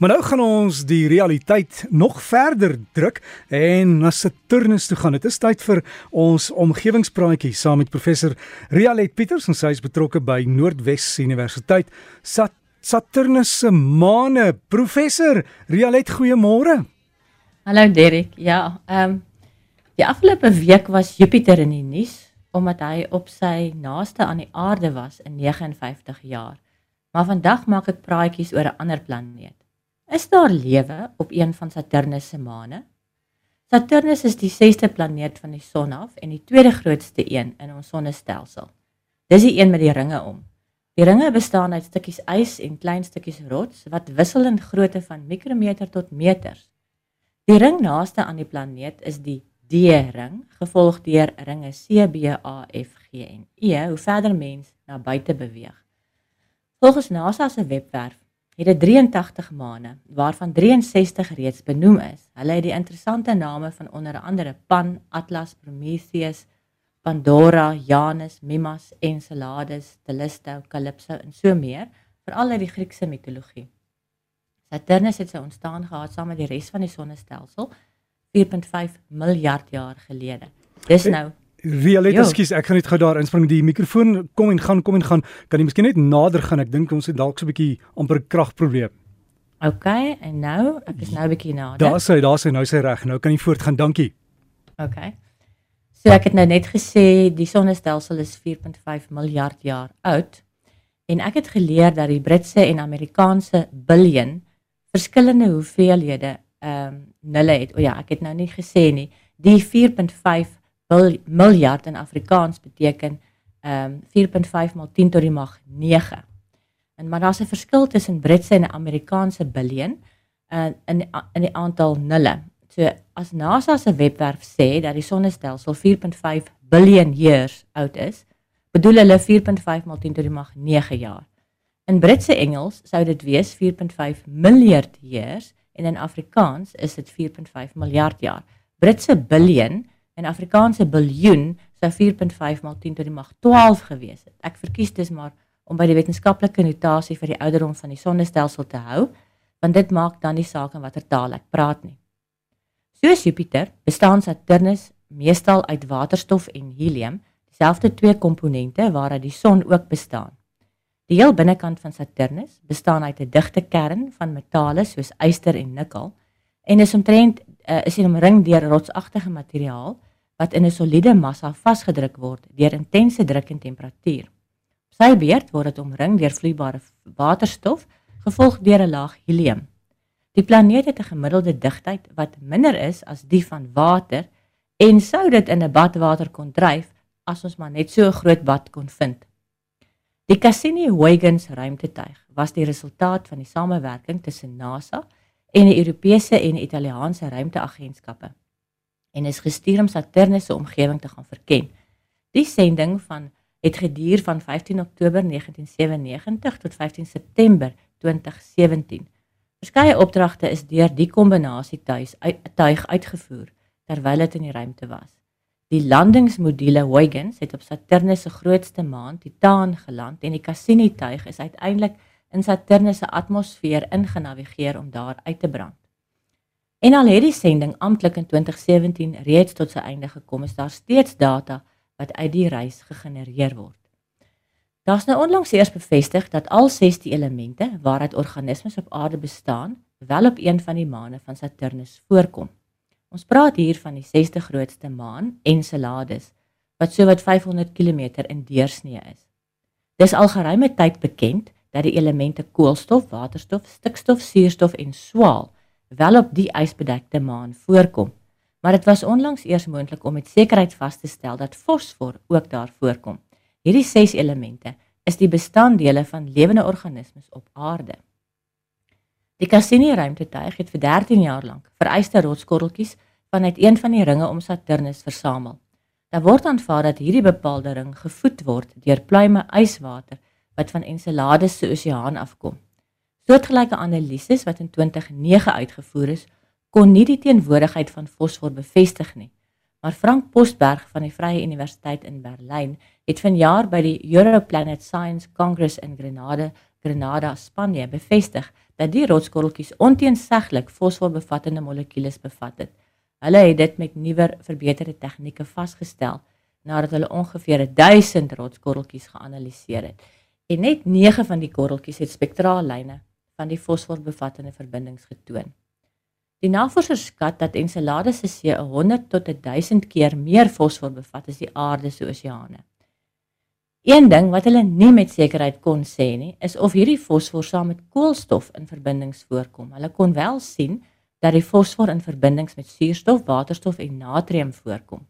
Maar nou gaan ons die realiteit nog verder druk en na Saturnus toe gaan. Dit is tyd vir ons omgewingspraatjie saam met professor Rialet Pieters en sy is betrokke by Noordwes Universiteit. Sat Saturnus se maane. Professor Rialet, goeiemôre. Hallo Derek. Ja, ehm um, die afgelope week was Jupiter in die nuus omdat hy op sy naaste aan die aarde was in 59 jaar. Maar vandag maak ek praatjies oor 'n ander planeet. Is daar lewe op een van Saturnus se maane? Saturnus is die 6ste planeet van die son af en die tweede grootste een in ons sonnestelsel. Dis die een met die ringe om. Die ringe bestaan uit stukkies ys en klein stukkies rots wat wissel in grootte van mikrometer tot meters. Die ring naaste aan die planeet is die D-ring, gevolg deur ringe C, B, A, F, G en E, hoe verder mens na buite beweeg. Volgens NASA se webwerf het dit 83 maane, waarvan 63 reeds benoem is. Hulle het die interessante name van onder andere Pan, Atlas, Prometheus, Pandora, Janus, Mimas, Enceladus, Callisto, Calypso en so meer, veral uit die Griekse mitologie. Saturnus het sy ontstaan gehad saam met die res van die sonnestelsel 4.5 miljard jaar gelede. Dis nou Realit, ekskuus, ek gaan net gou daar inspring. Die mikrofoon kom en gaan, kom en gaan. Kan jy miskien net nader gaan? Ek dink ons het dalk so 'n bietjie amper kragprobleem. OK, en nou, ek is nou 'n bietjie nader. Daar sê, daar sê nou sy reg. Nou kan jy voortgaan. Dankie. OK. So ek het nou net gesê die sonnestelsel is 4.5 miljard jaar oud en ek het geleer dat die Britse en Amerikaanse biljoen verskillende hoeveelhede ehm um, nulle het. O ja, ek het nou nie gesê nie. Die 4.5 miljard in Afrikaans beteken ehm um, 4.5 maal 10 tot die mag 9. En maar daar's 'n verskil tussen Britse en Amerikaanse biljoen uh, in in die aantal nulle. So as NASA se webwerf sê dat die sonnestelsel 4.5 biljoen years oud is, bedoel hulle 4.5 maal 10 tot die mag 9 jaar. In Britse Engels sou dit wees 4.5 miljard years en in Afrikaans is dit 4.5 miljard jaar. Britse biljoen en Afrikaanse biljoen sou 4.5 maal 10 tot die mag 12 gewees het. Ek verkies dus maar om by die wetenskaplike notasie vir die ouderdom van die sonnestelsel te hou, want dit maak dan die saak in watter taal ek praat nie. Soos Jupiter bestaan Saturnus meestal uit waterstof en helium, dieselfde twee komponente waaruit die son ook bestaan. Die heel binnekant van Saturnus bestaan uit 'n digte kern van metale soos yster en nikkel en is omtrent uh, is hy omring deur rotsagtige materiaal wat in 'n soliede massa vasgedruk word deur intense druk en temperatuur. Op sy beurt word dit omring deur vloeibare waterstof gevolg deur 'n laag helium. Die planeet het 'n gemiddelde digtheid wat minder is as die van water en sou dit in 'n badwater kon dryf as ons maar net so 'n groot bad kon vind. Die Cassini-Huygens ruimtetuig was die resultaat van die samewerking tussen NASA en die Europese en Italiaanse ruimteagentskappe en is gestuur om Saturnus se omgewing te gaan verken. Die sending van het geduur van 15 Oktober 1997 tot 15 September 2017. Verskeie opdragte is deur die kombinasie tuis uit, tuig uitgevoer terwyl dit in die ruimte was. Die landingsmodule Huygens het op Saturnus se grootste maan, Titan, geland en die Cassini-tuig is uiteindelik in Saturnus se atmosfeer ingenavigeer om daar uit te brand. En al het die sending amptelik in 2017 reeds tot sy einde gekom, is daar steeds data wat uit die reis gegenereer word. Daar's nou onlangs eers bevestig dat al 16 elemente waaruit organismes op aarde bestaan, wel op een van die maane van Saturnus voorkom. Ons praat hier van die 6ste grootste maan, Enceladus, wat sowat 500 km in deursnee is. Dis al geruime tyd bekend dat die elemente koolstof, waterstof, stikstof, suurstof en swaal wel op die ysbedekte maan voorkom. Maar dit was onlangs eers moontlik om met sekerheid vas te stel dat fosfor ook daar voorkom. Hierdie 6 elemente is die bestanddele van lewende organismes op aarde. Die Cassini ruimtetuig het vir 13 jaar lank vereiste rotskorreltjies vanuit een van die ringe om Saturnus versamel. Daar word aanvaar dat hierdie bepaalde ring gevoed word deur pluime yswater wat van Enceladus se oseaan afkom. Soortgelyke analises wat in 2009 uitgevoer is, kon nie die teenwoordigheid van fosfor bevestig nie. Maar Frank Postberg van die Vrye Universiteit in Berlyn het vanjaar by die Europlanet Science Congress in Grenade Grenada, Spanje, bevestig dat die rotskorreltjies onteenseglik fosforbevattende molekules bevat het. Hulle het dit met nuwer verbeterde tegnieke vasgestel nadat hulle ongeveer 1000 rotskorreltjies geanaliseer het. En net 9 van die korreltjies het spektraallyne van die fosforbevattende verbindings getoon. Die navorsers skat dat Enceladus se see 100 tot 1000 keer meer fosfor bevat as die aarde se oseane. Een ding wat hulle nie met sekerheid kon sê nie, is of hierdie fosfor saam met koolstof in verbindings voorkom. Hulle kon wel sien dat die fosfor in verbindings met suurstof, waterstof en natrium voorkom.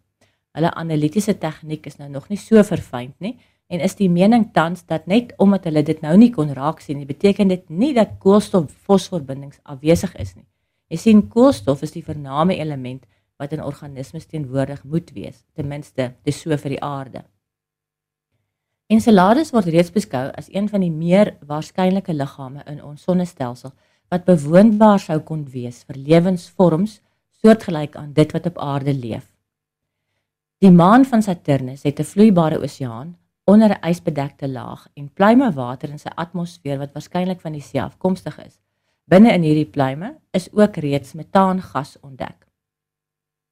Hulle analitiese tegniek is nou nog nie so verfyn nie en is die mening tans dat net omdat hulle dit nou nie kon raak sien nie, beteken dit nie dat koolstof-fosforbindings afwesig is nie. Jy sien koolstof is die vername element wat in organismes teenwoordig moet wees, ten minste dis so vir die aarde. Enceladus word reeds beskou as een van die meer waarskynlike liggame in ons sonnestelsel wat bewoonbaar sou kon wees vir lewensvorms soortgelyk aan dit wat op aarde leef. Die maan van Saturnus het 'n vloeibare oseaan onder 'n ysbedekte laag en pluime water in sy atmosfeer wat waarskynlik van die see afkomstig is. Binne in hierdie pluime is ook reeds metaangas ontdek.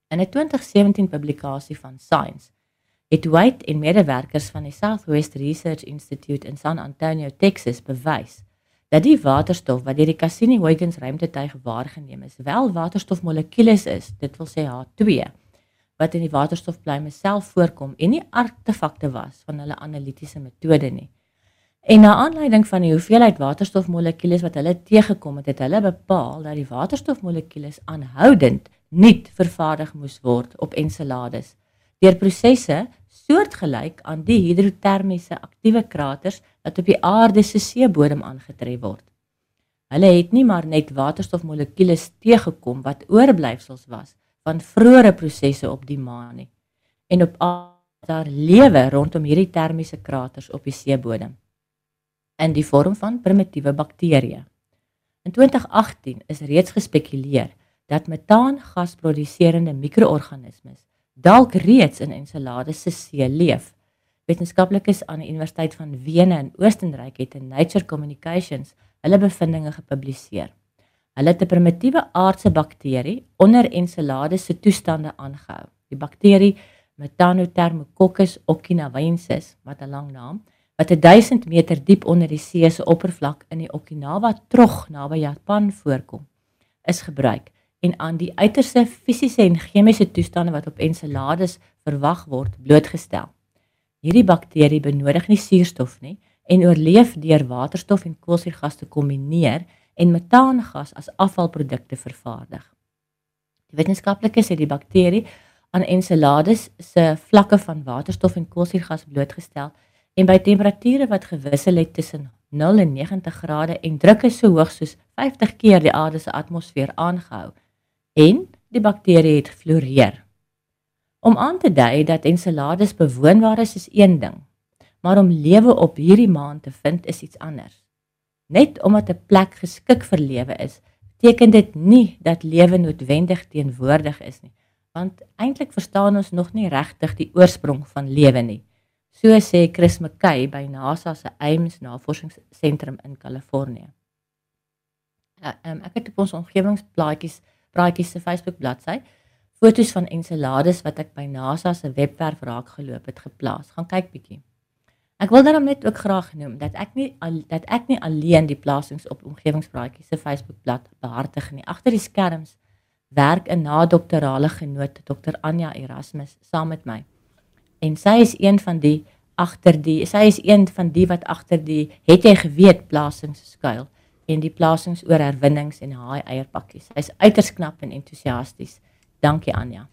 In 'n 2017 publikasie van Science het White en medewerkers van die Southwest Research Institute in San Antonio, Texas, bewys dat die waterstof wat deur die Cassini-Huygens ruimtetuig waargeneem is, wel waterstofmolekules is, dit wil sê H2, wat in die waterstofpluime self voorkom en nie artefakte was van hulle analitiese metode nie. En na aanleiding van die hoeveelheid waterstofmolekules wat hulle teëgekom het, het hulle bepaal dat die waterstofmolekules aanhoudend nuut vervaardig moes word op Enceladus deur prosesse soortgelyk aan die hidrotermiese aktiewe kraters wat op die aarde se seebodem aangetref word. Hulle het nie maar net waterstofmolekules teëgekom wat oorblyfsels was van vroeëre prosesse op die maan nie. En op daar lewe rondom hierdie termiese kraters op die seebodem in die vorm van primitiewe bakterieë. In 2018 is reeds gespekuleer dat metaangas produserende mikroorganismes dalk reeds in Enceladus se see leef. Wetenskaplikes aan die Universiteit van Wene in Oostenryk het in Nature Communications hulle bevindinge gepubliseer. Hulle het 'n primitiewe aardse bakterie onder Enceladus se toestande aangehou. Die bakterie Methanothermococcus okinawensis, wat 'n lang naam, wat 1000 meter diep onder die see se oppervlak in die Okinawa trog naby Japan voorkom, is gebruik en aan die uiterste fisiese en chemiese toestande wat op Enceladus verwag word blootgestel. Hierdie bakterie benodig nie suurstof nie en oorleef deur waterstof en koolstofgas te kombineer en metaangas as afvalprodukte vervaardig. Die wetenskaplikes het die bakterie aan Enceladus se vlakke van waterstof en koolstofgas blootgestel en by temperature wat gewissel het tussen 0 en 90 grade en drukke so hoog soos 50 keer die aarde se atmosfeer aangehou en die bakterie het gefloreer. Om aan te dui dat Enceladus bewoonbaar is, is een ding, maar om lewe op hierdie maan te vind is iets anders. Net omdat 'n plek geskik vir lewe is, beteken dit nie dat lewe noodwendig teenwoordig is nie, want eintlik verstaan ons nog nie regtig die oorsprong van lewe nie. So sê Chris McKay by NASA se Ames Navorsingsentrum in Kalifornië. Ja, um, ek het op ons omgewingsplaatjies praatjies se Facebook bladsy foto's van Enceladus wat ek by NASA se webwerf raak geloop het geplaas. Gaan kyk bietjie. Ek wil daarom net ook graag noem dat ek nie al, dat ek nie alleen die plasings op omgewingspraatjies se Facebook blad behartig nie. Agter die skerms werk 'n na-doktorale genoot, Dr. Anja Erasmus, saam met my. En sy is een van die agter die sy is een van die wat agter die het jy geweet plasings skuil en die plasings oor herwinnings en haai eierpakkies. Hy's uiters knap en entoesiasties. Dankie Anja.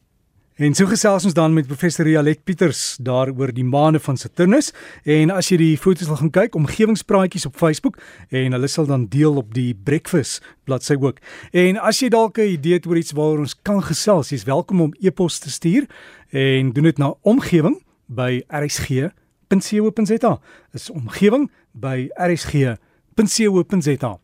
En so gesels ons dan met professor Rialet Pieters daaroor die maane van Saturnus en as jy die foto's wil gaan kyk, omgewingspraatjies op Facebook en hulle sal dan deel op die breakfast bladsy ook. En as jy dalk 'n idee het oor iets waaroor ons kan gesels, jy's welkom om e-pos te stuur en doen dit na omgewing by rsg.co.za. Is omgewing by rsg.co.za.